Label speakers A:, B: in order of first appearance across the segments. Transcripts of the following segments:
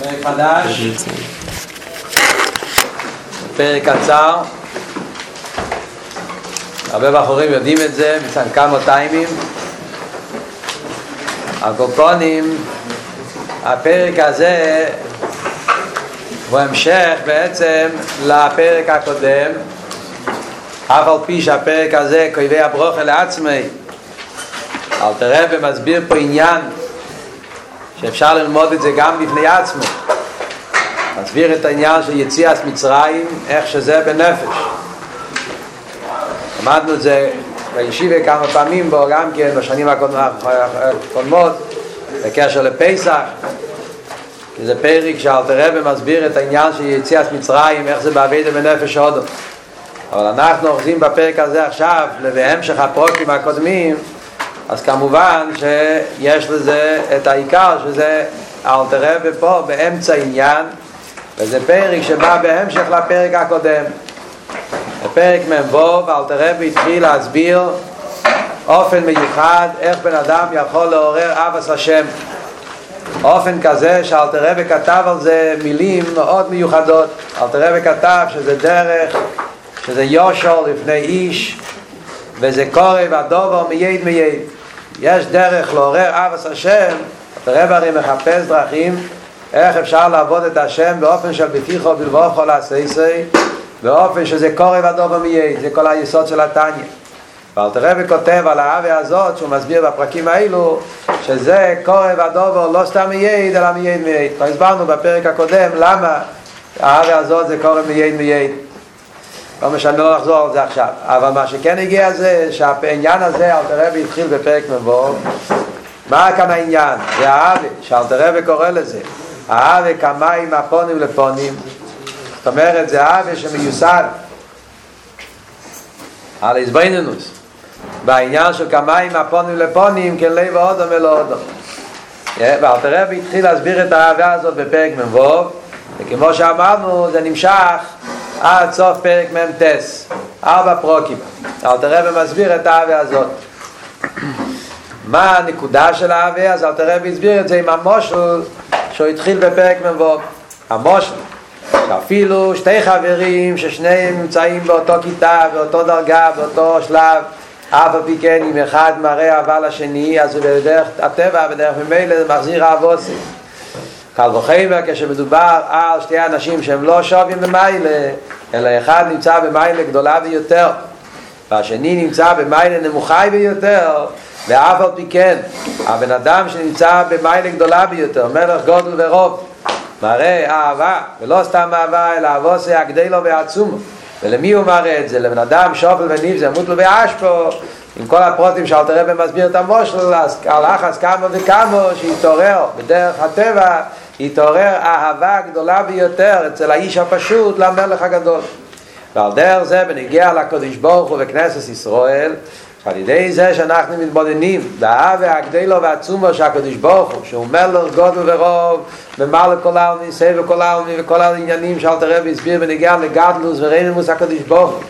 A: פרק חדש, פרק קצר, הרבה בחורים יודעים את זה מצד כמה טיימים. הקופונים, הפרק הזה הוא המשך בעצם לפרק הקודם, אף על פי שהפרק הזה קובע ברוכה לעצמי. אל תראה ומסביר פה עניין שאפשר ללמוד את זה גם בפני עצמו. מסביר את העניין של יציאת מצרים, איך שזה בנפש. למדנו את זה בישיבה כמה פעמים בו, גם כן בשנים הקודמות, בקשר לפסח, כי זה פרק שאלתר רבי מסביר את העניין של יציאת מצרים, איך זה בעבידה בנפש הודו. אבל אנחנו אוחזים בפרק הזה עכשיו, ובהמשך הפרוקים הקודמים, אז כמובן שיש לזה את העיקר שזה אלתר רבי פה באמצע עניין וזה פרק שבא בהמשך לפרק הקודם. בפרק מ"ו אלתר רבי התחיל להסביר אופן מיוחד איך בן אדם יכול לעורר אבס השם. אופן כזה שאלתר רבי כתב על זה מילים מאוד מיוחדות. אלתר רבי כתב שזה דרך שזה יושר לפני איש וזה קורא והדובר מייד מייד יש דרך לעורר אבס השם, הרב הרי מחפש דרכים איך אפשר לעבוד את השם באופן של בטיחו בלבוכו לעשייסי באופן שזה קורא ודובר מייד, זה כל היסוד של התניא. ואלתר רבי כותב על האווה הזאת שהוא מסביר בפרקים האלו שזה קורא ודובר לא סתם מייד אלא מייד מייד כבר הסברנו בפרק הקודם למה האווה הזאת זה קורא מייד מייד לא משנה לא לחזור על זה עכשיו. אבל מה שכן הגיע זה שהעניין הזה אלתר רבי התחיל בפרק מבוא מה כאן העניין? זה האווה שאלתר רבי קורא לזה. האווה כמים הפונים לפונים. זאת אומרת זה האווה שמיוסד על הסביננוס בעניין של כמים הפונים לפונים כן לב אודום אלו אודום ואלתר רבי התחיל להסביר את האהבה הזאת בפרק מבוא וכמו שאמרנו זה נמשך עד סוף פרק מ"טס, ארבע פרוקים. אלתר רבי מסביר את האווה הזאת. מה הנקודה של האווה? אז אלתר רבי הסביר את זה עם המושל שהוא התחיל בפרק מ"ו. המושל, שאפילו שתי חברים ששניהם נמצאים באותו כיתה, באותו דרגה, באותו שלב, אף על פי כן אם אחד מראה אהבה לשני, אז בדרך הטבע, בדרך ממילא זה מחזיר אהבוסי. קל וחמר כשמדובר על שתי אנשים שהם לא שווים במיילה אלא אחד נמצא במיילה גדולה ביותר והשני נמצא במיילה נמוכה ביותר ואף על פי כן הבן אדם שנמצא במיילה גדולה ביותר מלך גודל ורוב מראה אהבה ולא סתם אהבה אלא אבוסי הגדלו והעצומו ולמי הוא מראה את זה? לבן אדם שופל וניב זה מוטלו ואשפו עם כל הפרוטים שאלתר רבי מסביר את המושל הלך אז כמה וכמה שיתעורר בדרך הטבע יתעורר אהבה גדולה ביותר אצל האיש הפשוט למלך הגדול. ועל דרך זה בנגיע לקודש ברוך הוא בכנסת ישראל על ידי זה שאנחנו מתבוננים באהבה הגדלו והעצומו שהקדוש ברוך הוא שהוא מלך גודל ורוב ממלא כל העלמי סבב כל העלמי וכל העניינים שאלתר רבי הסביר בנגיע לגדלוס ורנמוס הקדוש ברוך הוא.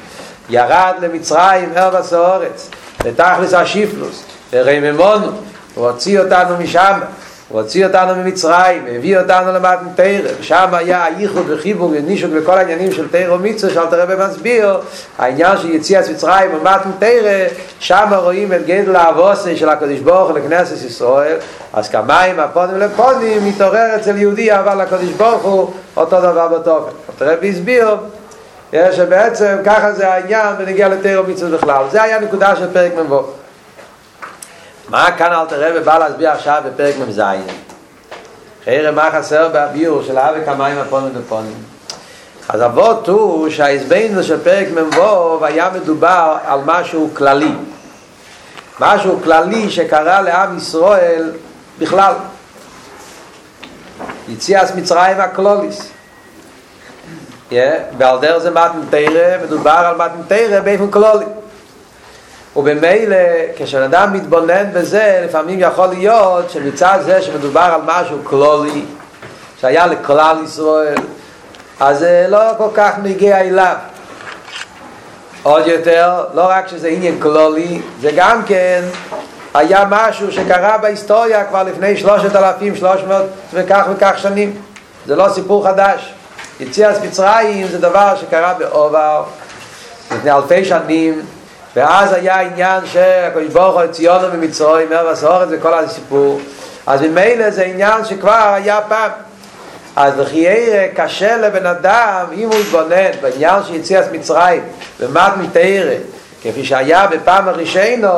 A: ירד למצרים ארבס האורץ לתכלס השיפלוס ורממונו הוא הוציא אותנו משם הוא הוציא אותנו ממצרים, הביא אותנו למתן תרא, ושם היה הייחוד וחיבור ונישות וכל העניינים של תרא ומצווה, שאלת הרבי מסביר, העניין של יציאת מצרים ומתן תרא, שם רואים את גדל האבוסי של ברוך הוא לכנסת ישראל, אז כמים הפונים לפונים מתעורר אצל יהודי אבל לקדוש ברוך הוא אותו דבר בתופן. אלת הרבי הסביר שבעצם ככה זה העניין בנגיע לתרא ומצווה בכלל. זה היה נקודה של פרק מבוא. מה כאן אל תראה ובא להסביר עכשיו בפרק מ"ז? חיירה מה חסר בביור של אבי כמיים הפונים ופונים? אז אבות הוא שההסבינו של פרק מ"ו היה מדובר על משהו כללי. משהו כללי שקרה לעם ישראל בכלל. יציאס מצרים הקלוליס. yeah, ועל דרך זה מתן תרא מדובר על מתן תרא באופן כלולי ובמילא כשאדם מתבונן בזה לפעמים יכול להיות שמצד זה שמדובר על משהו כלולי שהיה לכלל ישראל אז זה לא כל כך מגיע אליו עוד יותר, לא רק שזה עניין כלולי זה גם כן היה משהו שקרה בהיסטוריה כבר לפני שלושת אלפים שלוש מאות וכך וכך שנים זה לא סיפור חדש. יציאת מצרים זה דבר שקרה בעובר לפני אלפי שנים, ואז היה עניין שהקדוש ברוך הוא ציונו ממצרים, מר וסורת וכל הסיפור. אז ממילא זה עניין שכבר היה פעם. אז לחיי קשה לבן אדם, אם הוא יתבונן בעניין של יציאת מצרים, ומת מתארת, כפי שהיה בפעם הראשינו,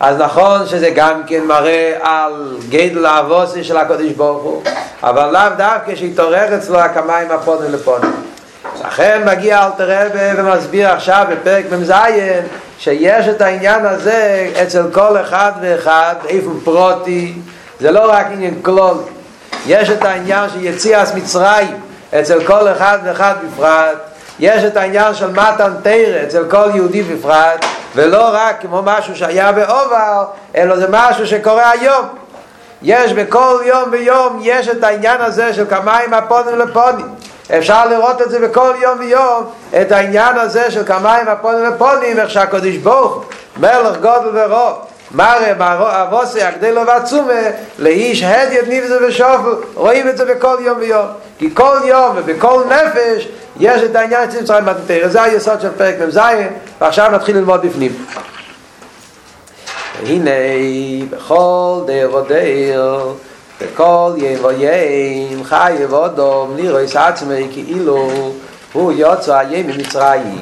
A: אז נכון שזה גם כן מראה על גדל האבוסי של הקדוש ברוך הוא, אבל לאו דווקא שהתעורר אצלו הקמיים הפונים לפונים. לכן מגיע אלתר רבי ומסביר עכשיו בפרק מ"ז שיש את העניין הזה אצל כל אחד ואחד, איפה פרוטי, זה לא רק עניין כלול, יש את העניין של יציאת מצרים אצל כל אחד ואחד בפרט, יש את העניין של מתן תרא אצל כל יהודי בפרט, ולא רק כמו משהו שהיה בעובר, אלא זה משהו שקורה היום. יש בכל יום ויום, יש את העניין הזה של כמיים הפונים לפונים. אפשר לראות את זה בכל יום ויום, את העניין הזה של כמיים הפונים לפונים, איך שהקדוש ברוך מלך גודל ורוב. מראה אבוסי הגדלו ועצומה לאיש הדיית ניבזה ושופל. רואים את זה בכל יום ויום. כי כל יום ובכל נפש יש את העניין של מצרים מתנתר זה היסוד של פרק מ"ז ועכשיו נתחיל ללמוד בפנים. והנה בכל דר ודר בכל ים וים חי ודום לירויס עצמי כאילו הוא יוצא ים ממצרים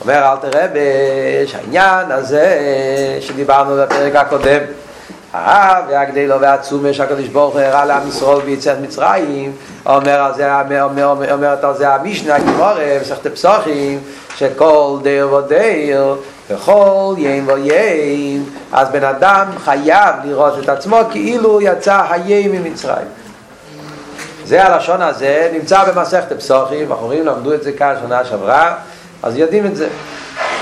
A: אומר אל תראה שהעניין הזה שדיברנו בפרק הקודם אה, והגדלו והעצומה שהקדוש ברוך הוא הראה לעם ישראל ביציאת מצרים אומר על זה, אומר, אומר, זה המשנה הגמורה, מסכת פסוחים שכל דר ודר וכל ים וים אז בן אדם חייב לראות את עצמו כאילו יצא הים ממצרים זה הלשון הזה נמצא במסכת פסוחים, בחורים למדו את זה כאן שנה שעברה אז יודעים את זה.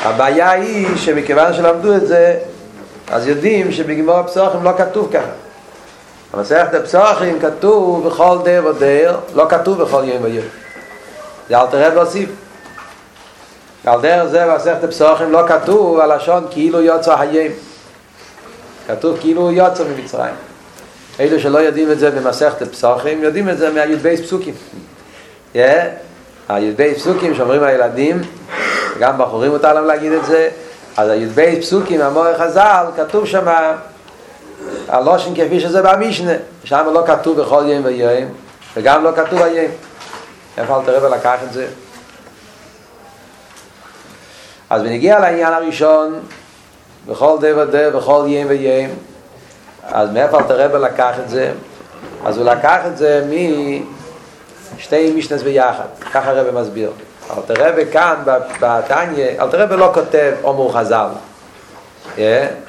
A: הבעיה היא שמכיוון שלמדו את זה, אז יודעים שבגמור הפסוחים לא כתוב ככה. במסכת הפסוחים כתוב בכל דר ודר, לא כתוב בכל יום ויום. זה אל תראה. על דרך זה במסכת הפסוחים לא כתוב הלשון כאילו יוצא היום. כתוב כאילו יוצא ממצרים. אלו שלא יודעים את זה במסכת הפסוחים, יודעים את זה מהי"ב פסוקים. Yeah. הי"ב פסוקים שאומרים הילדים, גם בחורים מותר להם להגיד את זה, אז הי"ב פסוקים, המורה חז"ל, כתוב שם הלושן כפי שזה במשנה, שם לא כתוב בכל יום ויום, וגם לא כתוב היום. איפה אל תראה ולקח את זה? אז בנגיע לעניין הראשון, בכל דבר דבר, בכל יום ויום, אז מאיפה אל תראה ולקח את זה? אז הוא לקח את זה מ... שתי משנס ביחד, ככה הרב מסביר. אלתר רבי כאן בתניא, אלתר רבי לא כותב עומר חז"ל,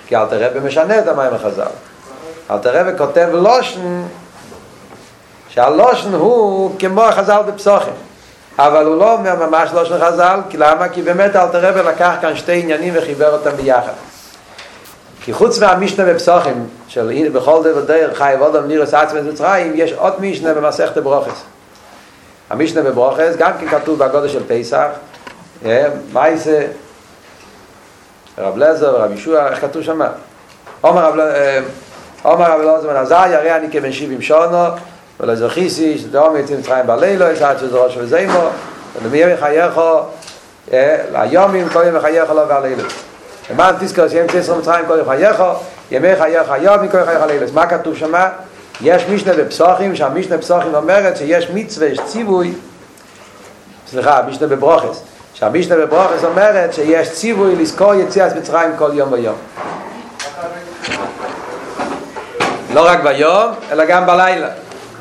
A: כי אלתר רבי משנה את המים החז"ל. אלתר רבי כותב לושן, שהלושן הוא כמו החז"ל בפסוחים. אבל הוא לא אומר ממש לושן חז"ל, כי למה? כי באמת אלתר רבי לקח כאן שתי עניינים וחיבר אותם ביחד. כי חוץ מהמשנה בפסוחים, של הנה בכל דבר דרך חי ואודם נירס עצמס מצרים, יש עוד משנה במסכת ברוכס. המשנה בברוכס, גם כן כתוב בגודל של פסח, מה זה? רב לזר, רב ישוע, איך כתוב שם? עומר רב לזר בן עזאי, הרי אני כבן שבעים שונו, ולזכיסי, שדאום יצא מצרים בלילה, יש עד שזה ראש וזימו, ולמי ימי חייכו, ליומים, כל ימי חייכו לא והלילה. למען תזכר שיהיה מצא מצרים כל ימי חייכו, ימי חייכו היום, כל ימי חייכו לילה. מה כתוב שמה? יש משנה בפסוחים, שהמשנה בפסוחים אומרת שיש מצווה, יש ציווי, סליחה, משנה בברוכס, שהמשנה בברוכס אומרת שיש ציווי לזכור יציאת מצרים כל יום ויום. לא רק ביום, אלא גם בלילה.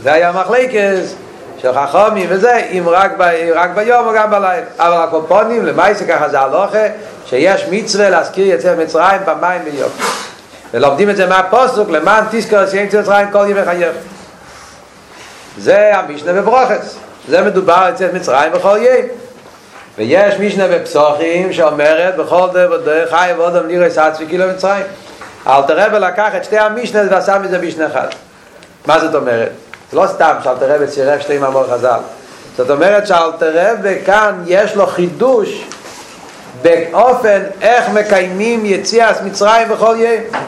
A: זה היה מחלקס של חכומי וזה, אם רק, ב, רק ביום או גם בלילה. אבל הקופונים, למעשה ככה זה הלוכה, שיש מצווה להזכיר יציאת מצרים פעמיים ביום. ולומדים את זה מהפוסוק למען תזכר שאין צל מצרים כל ימי חייך זה המשנה בברוכס זה מדובר על צל מצרים בכל יום ויש משנה בפסוחים שאומרת בכל דבר דרך חי ועודם לירס עצמי כאילו מצרים אל תראה ולקח את שתי המשנה ועשה מזה משנה אחד מה זאת אומרת? זה לא סתם שאל תראה וצירף שתי מאמור חז"ל. זאת אומרת שאל תראה וכאן יש לו חידוש באופן איך מקיימים יציאת מצרים בכל יום.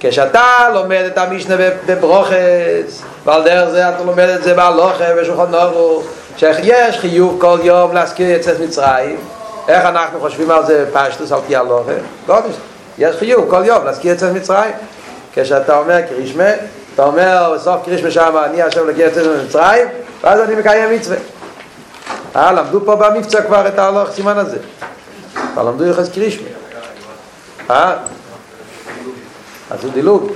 A: כשאתה לומד את המשנה בברוכס, ועל דרך זה אתה לומד את זה בהלוכה ושולחן נורו שיש חיוב כל יום להזכיר יצאת מצרים. איך אנחנו חושבים על זה פשטוס על פי הלוכה? לא יש חיוב כל יום להזכיר יצאת מצרים. כשאתה אומר קרישמה אתה אומר בסוף קרישמה שם אני עכשיו לגיע יצאת מצרים ואז אני מקיים מצווה. אה, למדו פה במבצע כבר את ההלוך סימן הזה. כבר למדו יחס קרישמה אה? אז הוא דילוג.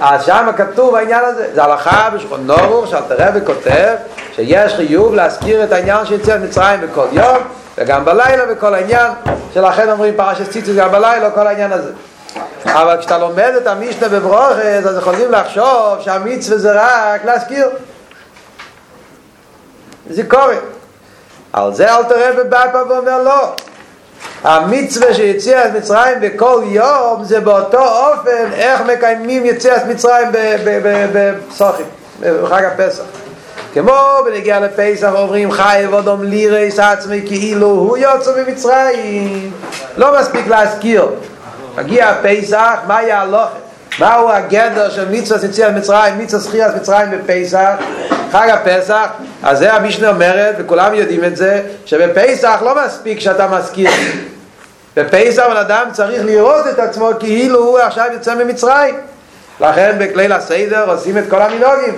A: אז שם כתוב העניין הזה, זה הלכה בשכון נורוך שאלתר רבי כותב שיש חיוב להזכיר את העניין של יציאת מצרים בכל יום וגם בלילה בכל העניין. שלכן אומרים פרשת ציצוס גם בלילה כל העניין הזה אבל כשאתה לומד את המשנה בברוכס אז יכולים לחשוב שהמצווה זה רק להזכיר זה קורה על זה אלתר רבי בא פה ואומר לא המצווה שיציאת מצרים בכל יום זה באותו אופן איך מקיימים יציאת מצרים בפסוחים, בחג הפסח. כמו בנגיע לפסח אומרים חי ודום לירס עצמי כאילו הוא יוצא ממצרים. לא מספיק להזכיר. מגיע הפסח, מה יהלוך? מהו הגדר של מצווה יציאת מצרים, מצווה זכירת מצרים בפסח, חג הפסח, אז זה המשנה אומרת, וכולם יודעים את זה, שבפסח לא מספיק שאתה מזכיר, בפסח בן אדם צריך לראות את עצמו כאילו הוא עכשיו יוצא ממצרים. לכן בכליל הסדר עושים את כל המנהוגים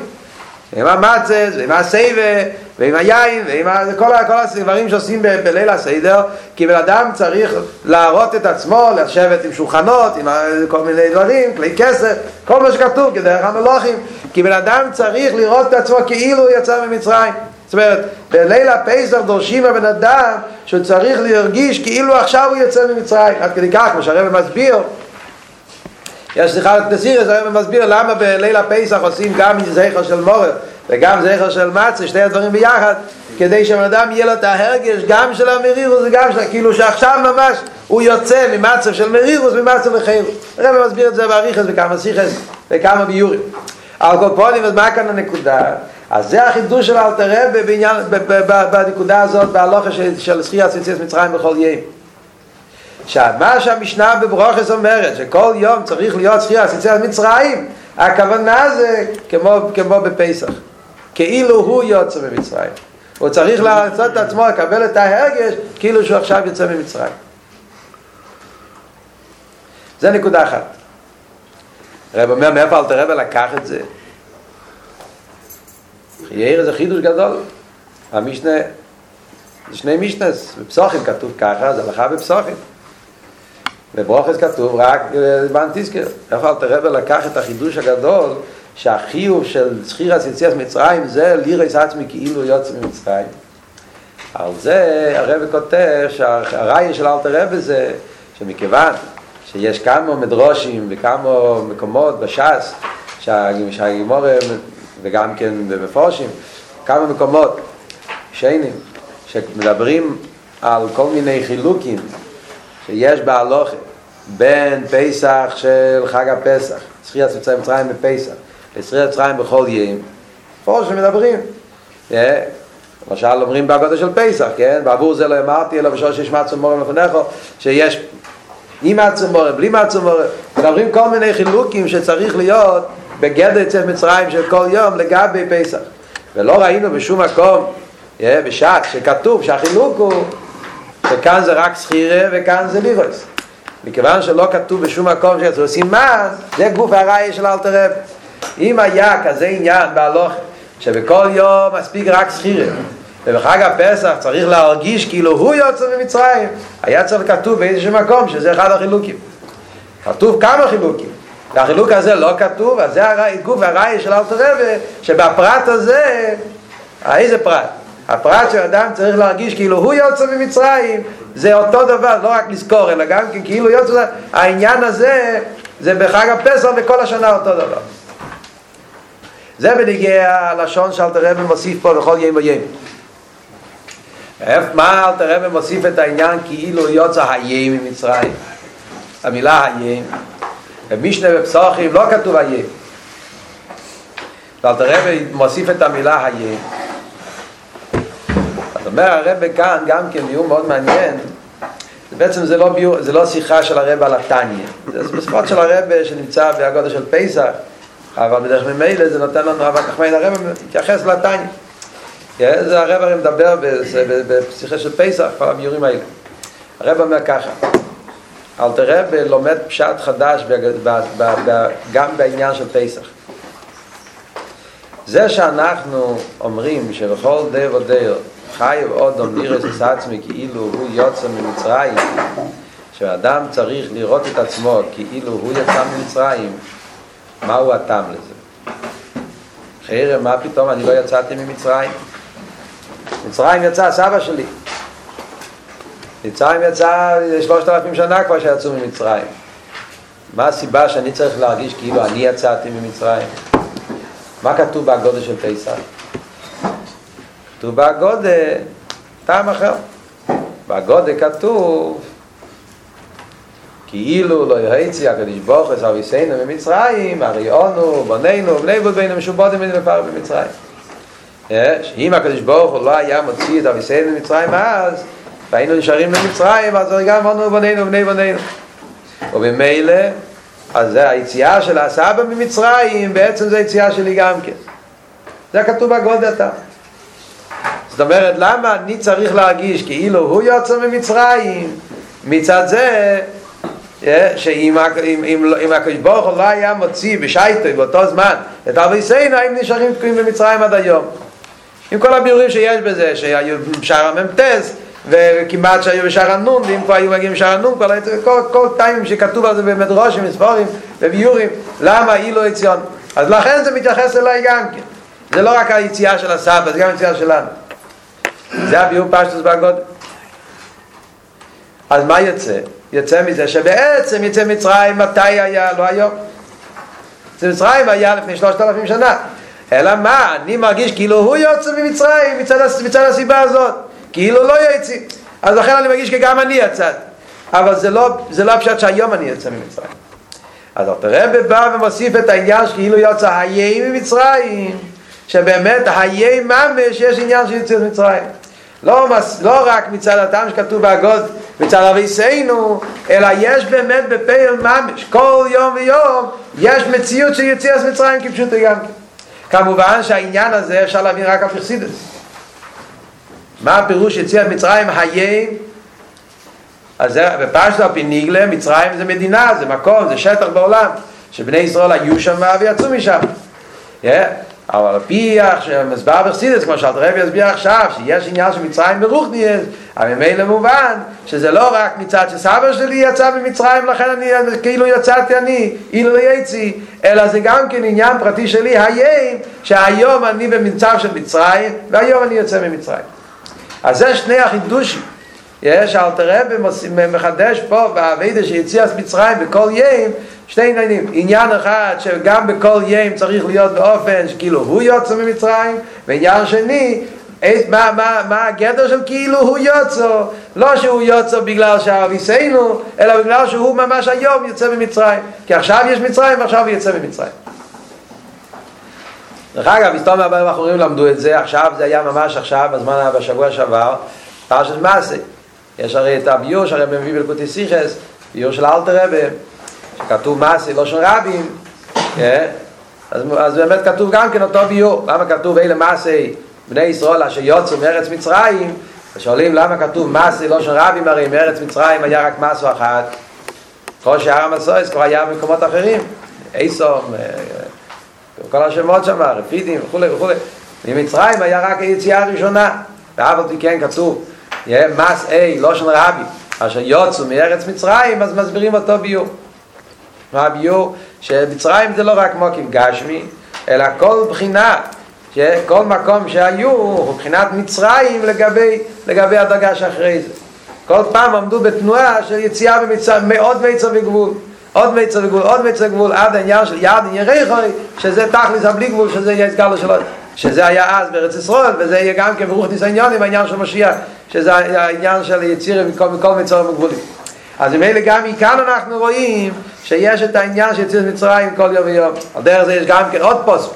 A: עם המצס ועם הסייבה ועם היין ועם כל, כל הדברים שעושים בליל הסדר כי בן אדם צריך להראות את עצמו לשבת עם שולחנות עם כל מיני דברים, כלי כסף כל מה שכתוב כדרך המלוכים. כי בן אדם צריך לראות את עצמו כאילו הוא יצא ממצרים. זאת אומרת, בליל הפסח דורשים הבן אדם שהוא צריך להרגיש כאילו עכשיו הוא יוצא ממצרים. עד כדי כך, כמו שהרבא מסביר, יש שיחה על כנסירס, הרבא מסביר למה בליל הפסח עושים גם זכר של מורר וגם זכר של מצה, שתי הדברים ביחד, כדי שבן אדם יהיה לו את ההרגש גם של המרירוס וגם של, כאילו שעכשיו ממש הוא יוצא ממצב של מרירוס ממצב לחירוס. הרבא מסביר את זה באריכס וכמה שיחס וכמה ביורים. על כל פונים, אז מה כאן הנקודה? אז זה החידוש של אלתר רבי בעניין, בנקודה הזאת, בהלוכה של, של זכיית יציאת מצרים בכל יום. שמה שהמשנה בברוכס אומרת, שכל יום צריך להיות זכיית יציאת מצרים, הכוונה זה כמו, כמו בפסח. כאילו הוא יוצא ממצרים. הוא צריך לעשות את עצמו, לקבל את ההרגש, כאילו שהוא עכשיו יוצא ממצרים. זה נקודה אחת. רב אומר, מאיפה אלתר רבי לקח את זה? חייר זה חידוש גדול. המשנה, זה שני משנס, בפסוחים כתוב ככה, זה הלכה בפסוחים. בברוכס כתוב רק בן תזכר. איפה אל תראה ולקח את החידוש הגדול שהחיוב של זכירת יציאת מצרים זה לירס עצמי כאילו יוצא ממצרים. על זה הרב כותב שהראי של אלתר רבי זה שמכיוון שיש כמה מדרושים וכמה מקומות בש"ס שהגימור וגם כן במפורשים, כמה מקומות שיינים שמדברים על כל מיני חילוקים שיש בהלוכה בין פסח של חג הפסח, זכירת יציאת מצרים בפסח, לזכירת מצרים בכל יום, מפורשים מדברים. למשל אומרים בגודל של פסח, כן? בעבור זה לא אמרתי אלא בשביל שיש מצו מורם לפניך, שיש עם מצו מורם, בלי מצו מורם, מדברים כל מיני חילוקים שצריך להיות בגדר יציאת מצרים של כל יום לגבי פסח. ולא ראינו בשום מקום, בשעת שכתוב שהחילוק הוא שכאן זה רק סחירה וכאן זה לירוס. מכיוון שלא כתוב בשום מקום עושים מה, זה גוף הראי של אלתר. אם היה כזה עניין בהלוך שבכל יום מספיק רק סחירה ובחג הפסח צריך להרגיש כאילו הוא יוצא ממצרים היה צריך כתוב באיזשהו מקום שזה אחד החילוקים כתוב כמה חילוקים והחילוק הזה לא כתוב, אז זה גוף הראי של אלתר רבי, שבפרט הזה, איזה פרט? הפרט שאדם צריך להרגיש כאילו הוא יוצא ממצרים, זה אותו דבר, לא רק לזכור, אלא גם כן כאילו יוצא, העניין הזה, זה בחג הפסח וכל השנה אותו דבר. זה בנגיע הלשון שאלתר רבי מוסיף פה בכל יום ויום. מה אלתר רבי מוסיף את העניין כאילו יוצא היים ממצרים? המילה היים. במשנה בפסוחים לא כתוב היה. ואלת הרב מוסיף את המילה היה. אז אומר הרב כאן גם כן ביור מאוד מעניין, בעצם זה לא, ביור, זה לא שיחה של הרב על התניא, זה שיחות של הרב שנמצא בהגודל של פסח, אבל בדרך ממילא זה נותן לנו, אבל כך מיין הרב מתייחס לתניא. זה הרב הרי מדבר בשיחה של פסח, כל הביורים האלה. הרב אומר ככה, אל תראה לומד פשט חדש גם בעניין של פסח. זה שאנחנו אומרים שבכל די ודייר חי עוד אומנירס את עצמי כאילו הוא יוצא ממצרים שאדם צריך לראות את עצמו כאילו הוא יצא ממצרים מהו הטעם לזה? חיירה, מה פתאום אני לא יצאתי ממצרים? מצרים יצא סבא שלי מצרים יצא שלושת אלפים שנה כבר שיצאו ממצרים מה הסיבה שאני צריך להרגיש כאילו אני יצאתי ממצרים? מה כתוב בהגודל של פסח? כתוב בהגודל טעם אחר בהגודל כתוב כאילו לא יהיצי הקדוש ברוך הוא אביסנו ממצרים, הרי בנינו, בני בודבינו משובודים ונפר במצרים. אם הקדוש ברוך הוא לא היה מוציא את אביסנו ממצרים אז, והיינו נשארים במצרים, אז גם אונו בנינו, בני בנינו. ובמילא, אז זה היציאה של הסבא ממצרים, בעצם זה היציאה שלי גם כן. זה כתוב בגודל אתה. זאת אומרת, למה אני צריך להרגיש כאילו הוא יוצא ממצרים? מצד זה, שאם הקדוש ברוך הוא לא היה מוציא בשייטוי באותו זמן את אביסינו הם נשארים תקועים במצרים עד היום. עם כל הבירורים שיש בזה שהיו בשער הממתס וכמעט שהיו בשער הנון ואם כבר היו מגיעים בשער הנון כל, כל, כל טיימים שכתוב על זה במדרושים מספורים וביורים למה אי לא יציון אז לכן זה מתייחס אליי גם כן. זה לא רק היציאה של הסבא זה גם היציאה שלנו. זה הביור פשטוס בהגודל אז מה יוצא? יוצא מזה שבעצם יצא מצרים מתי היה? לא היום. יצא מצרים היה לפני שלושת אלפים שנה. אלא מה? אני מרגיש כאילו הוא יוצא ממצרים מצד, מצד הסיבה הזאת. כאילו לא יצא. אז לכן אני מרגיש שגם אני יצאתי. אבל זה לא, זה לא הפשט שהיום אני יוצא ממצרים. אז הרב בא ומוסיף את העניין שכאילו יוצא היי ממצרים. שבאמת היי ממש יש עניין של יציאת מצרים. לא, מס, לא רק מצד הטעם שכתוב בהגוד מצד אביסנו, אלא יש באמת בפייל ממש, כל יום ויום יש מציאות של יציאת מצרים כפשוט גם כן. כמובן שהעניין הזה אפשר להבין רק על פרסידס. מה הפירוש יציאת מצרים היי? אז זה בפשטו הפיניגלה, מצרים זה מדינה, זה מקום, זה שטח בעולם, שבני ישראל היו שם ויצאו משם. Yeah. אבל על פי שמסבר בחסידס, כמו שאלת רבי יסביר עכשיו, שיש עניין של מצרים ברוכניאס, אבל ממילא מובן שזה לא רק מצד שסבא שלי יצא ממצרים, לכן אני כאילו יצאתי אני, אילו לא יצי, אלא זה גם כן עניין פרטי שלי, היום, שהיום אני במצב של מצרים, והיום אני יוצא ממצרים. אז זה שני החידושים. יש אלתר רבי מחדש פה בעבידה שיציאס מצרים בכל ים שתי עניינים, עניין אחד שגם בכל ים צריך להיות באופן שכאילו הוא יוצא ממצרים ועניין שני מה, מה, מה הגדר של כאילו הוא יוצא? לא שהוא יוצא בגלל שהאביסנו אלא בגלל שהוא ממש היום יוצא ממצרים. כי עכשיו יש מצרים ועכשיו הוא יוצא ממצרים. דרך אגב, מסתום הבאים האחרונים למדו את זה עכשיו זה היה ממש עכשיו בזמן בשבוע שעבר פרשת מעשה. יש הרי את הביור שהרבי מביא בלקוטי סיכס, ביור של אלתר רבי, שכתוב מעשי לא של רבים, אז, אז באמת כתוב גם כן אותו ביור, למה כתוב אלה מעשי בני ישראל אשר יוצאו מארץ מצרים, ושואלים למה כתוב מעשי לא של רבים, הרי מארץ מצרים היה רק מסו אחת, כל שאר המסויס כבר היה במקומות אחרים, איסום, כל השמות שם, רפידים וכולי וכולי, ממצרים היה רק היציאה הראשונה, ואף על כן כתוב מס אי, לא של רבי, אשר יוצאו מארץ מצרים, אז מסבירים אותו ביור. מה הביור? שמצרים זה לא רק מוקים גשמי, אלא כל בחינה, כל מקום שהיו, הוא בחינת מצרים לגבי, לגבי הדרגה שאחרי זה. כל פעם עמדו בתנועה של יציאה במצרים, מאוד מיצר וגבול. עוד מיצר וגבול, עוד מיצר וגבול, עד העניין של יד ענייני חוי, שזה תכלס הבלי גבול, שזה יהיה סגלו שלו. שזה היה אז בארץ ישראל, וזה יהיה גם כן ברוך ניסיוניונים, העניין של משיח, שזה העניין של יציר מכל, מכל מצרים וגבולים. אז ממילא גם מכאן אנחנו רואים שיש את העניין של יציר מצרים כל יום ויום. על דרך זה יש גם כן עוד פוסק,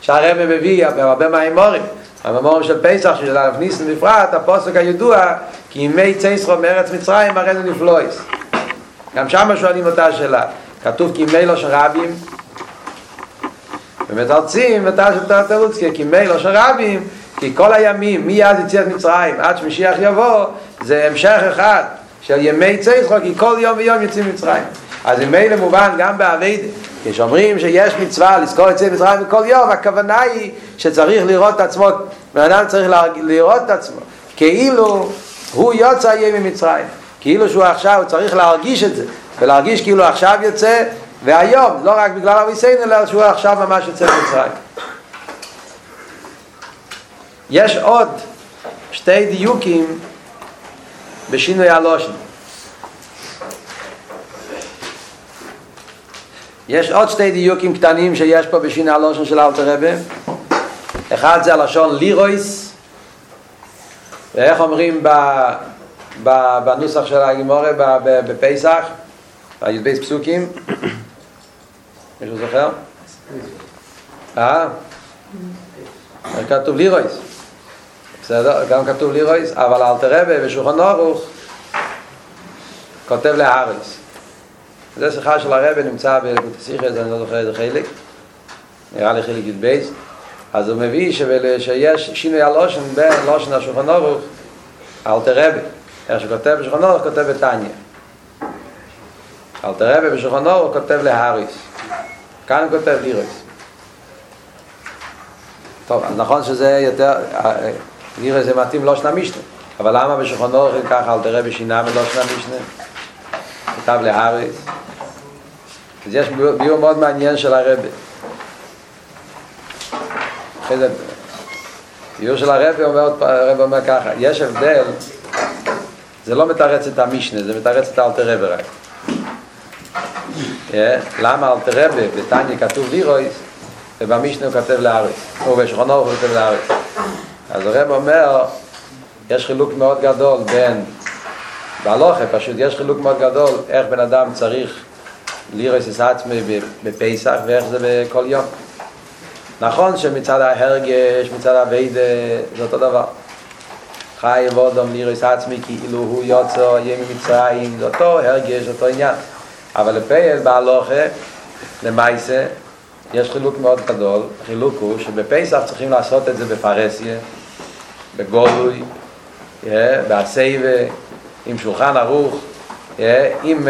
A: שהרב מביא בהרבה מהאמורים, המאמורים של פסח, של הרב ניסן בפרט, הפוסק הידוע, כי ימי צייסרו מארץ מצרים הרי זה נפלויס. גם שם שואלים אותה שאלה, כתוב כי ימי לא של רבים, ומתרצים את התירוץ כי מילא של רבים כי כל הימים מיד יציאת מצרים עד שמשיח יבוא זה המשך אחד של ימי צייסחו כי כל יום ויום יוצאים מצרים אז אם מילא מובן גם בעביד כשאומרים שיש מצווה לזכור את יציאת מצרים בכל יום הכוונה היא שצריך לראות את עצמו בן אדם צריך לראות את עצמו כאילו הוא יוצא יהיה ממצרים כאילו שהוא עכשיו הוא צריך להרגיש את זה ולהרגיש כאילו עכשיו יוצא והיום, לא רק בגלל אביסיין, אלא שהוא עכשיו ממש יוצא ממצרים. יש עוד שתי דיוקים בשינוי הלושן. יש עוד שתי דיוקים קטנים שיש פה בשינוי הלושן של אלתר רבה. אחד זה הלשון לירויס, ואיך אומרים בנוסח של הגימורה בפסח, בי"ב פסוקים, מישהו זוכר? אה? כתוב לירויס. בסדר? גם כתוב לירויס, אבל אל תראה בשולחן אורוך כותב להאריס. זה שיחה של הרבי נמצא בגוטסיכס, אני לא זוכר איזה חלק, נראה לי חלק י"ב, אז הוא מביא שיש שינוי הלושן בין לושן השולחן אורוך אל תראה איך שכותב בשולחן אורוך כותב בתניא. אל תראה בשולחן אורוך כותב להאריס. כאן הוא כותב לירס. טוב, נכון שזה יותר, לירס זה מתאים לא שנה משנה, אבל למה בשולחן אורך ככה אל תראה בשינה ולא שנה משנה? כתב להאריס. אז יש ביור מאוד מעניין של הרבה. אחרי זה, ביור של הרבה אומר, הרבה אומר ככה, יש הבדל, זה לא מתרץ את המשנה, זה מתרץ את האלתר רבי רק. למה אל תראה בתניא כתוב לירויס ובמשנה הוא כתב לארץ או בשכונו הוא כתב לארץ אז הרב אומר יש חילוק מאוד גדול בין בהלוכה פשוט יש חילוק מאוד גדול איך בן אדם צריך לירויס את עצמי בפסח ואיך זה בכל יום. נכון שמצד ההרגש, מצד הווידה זה אותו דבר. חי וודום לירויס עצמי כאילו הוא יוצא יהיה ממצרים זה אותו הרגש, אותו עניין. אבל לפייל בהלוכה, למעשה, יש חילוק מאוד גדול, החילוק הוא שבפסח צריכים לעשות את זה בפרסיה, בגולוי, בעשייבה, עם שולחן ערוך, עם,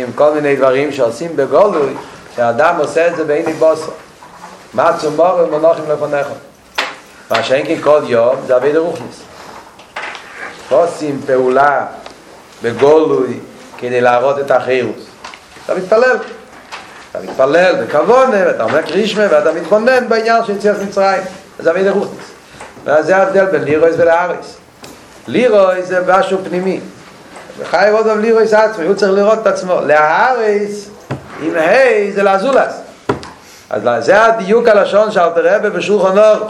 A: עם כל מיני דברים שעושים בגולוי, שהאדם עושה את זה בעיני בוסו. מה צומור ומונוחים לפניך? מה שאין כי כל יום זה אבי דרוכניס. עושים פעולה בגולוי כדי להראות את החירוס. אתה מתפלל. אתה מתפלל בכוונה, ואתה אומר קרישמה, ואתה מתבונן בעניין של יציאת מצרים. זה אבי דרוכניס. וזה ההבדל בין לירויס ולאריס. לירויס זה משהו פנימי. וחי עוד לירויס עצמי, הוא צריך לראות את עצמו. לאריס, עם היי, זה לאזולס. אז זה הדיוק הלשון שאל תראה בשולחן אור.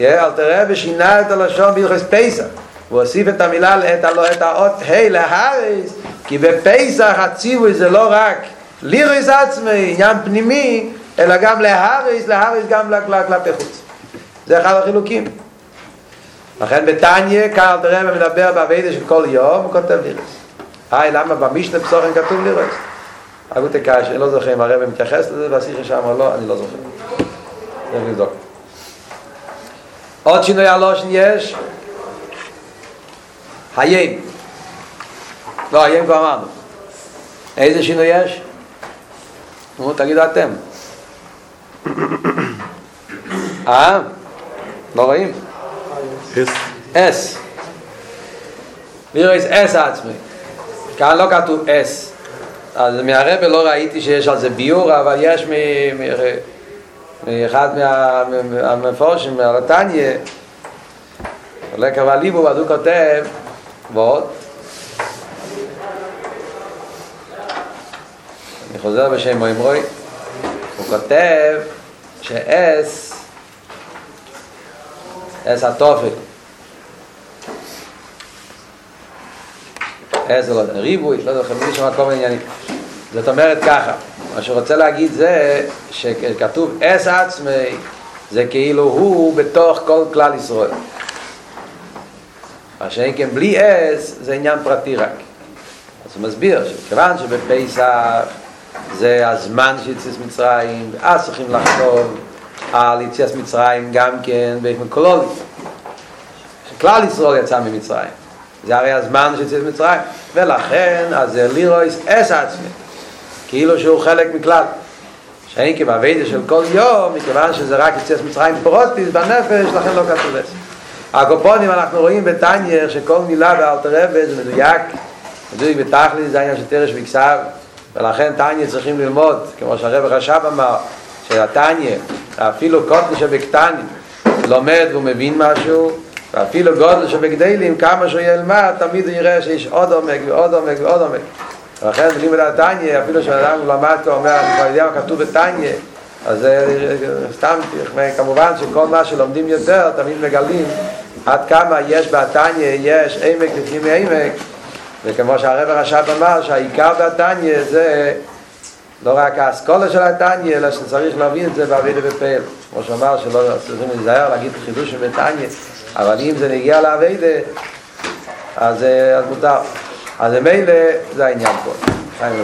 A: אל תראה בשינה את הלשון ביוחס פסח. הוא הוסיף את המילה, את האות היי להריס, כי בפסח הציווי זה לא רק ליריס עצמי, עניין פנימי, אלא גם להריס, להריס גם כלפי חוץ. זה אחד החילוקים. לכן בתניא, כאן תראה ומדבר בעבידה של כל יום, הוא כותב ליריס. היי, למה במשנה פסוחן כתוב ליריס? אגו תקש, אני לא זוכר אם הרב מתייחס לזה והשיחה שם או לא, אני לא זוכר. צריך לבדוק. עוד שינוי הלושן יש, היין. לא, היין כבר אמרנו. איזה שינוי יש? נו, תגידו אתם. אה? לא רואים? אס. לירויס אס עצמי. כאן לא כתוב אס. אז מהרבה לא ראיתי שיש על זה ביור, אבל יש מאחד מהמפורשים, מהלטניה, עולה קבע ליבו, אז הוא כותב, ועוד, אני חוזר בשם מוימרוי, הוא כותב שאס, אס התופל, אס לא ריבוי, לא יודע, מי שמע כל מיני עניינים. זאת אומרת ככה, מה שרוצה להגיד זה שכתוב אס עצמי, זה כאילו הוא בתוך כל כלל ישראל. מה שאין כן בלי אס זה עניין פרטי רק. אז הוא מסביר שכיוון שבפסח זה הזמן של יציאת מצרים, ואז צריכים לחשוב על יציאת מצרים גם כן באופן קולולי. שכלל ישראל יצא ממצרים. זה הרי הזמן של מצרים. ולכן, אז זה לירויס אס עצמי. כאילו שהוא חלק מכלל. שאין כבעבידה של כל יום, מכיוון שזה רק יציאת מצרים פרוטיס בנפש, לכן לא כתוב את הקופונים אנחנו רואים בטניה שכל מילה באלתר רבי זה מדויק, מדויק בתכלי זה העניין של תרש ולכן טניה צריכים ללמוד, כמו שהרב רשב אמר, שהטניה, אפילו קוטל שבקטנים, לומד והוא מבין משהו, ואפילו גודל שבגדלים, כמה שהוא ילמד, תמיד הוא יראה שיש עוד עומק ועוד עומק ועוד עומק. ולכן בלימוד הטניה, אפילו שאדם למד, הוא אומר, אני כבר יודע מה כתוב בטניה, אז סתם, כמובן שכל מה שלומדים יותר, תמיד מגלים עד כמה יש בתניא, יש עמק לפנים מעמק, וכמו שהרב הרש"ב אמר, שהעיקר בתניא זה לא רק האסכולה של התניא, אלא שצריך להבין את זה בעבידה בפעל. כמו שאמר, שלא צריכים להיזהר להגיד חידוש בתניא, אבל אם זה נגיע לעבידה, אז, אז מותר. אז מילא זה העניין פה.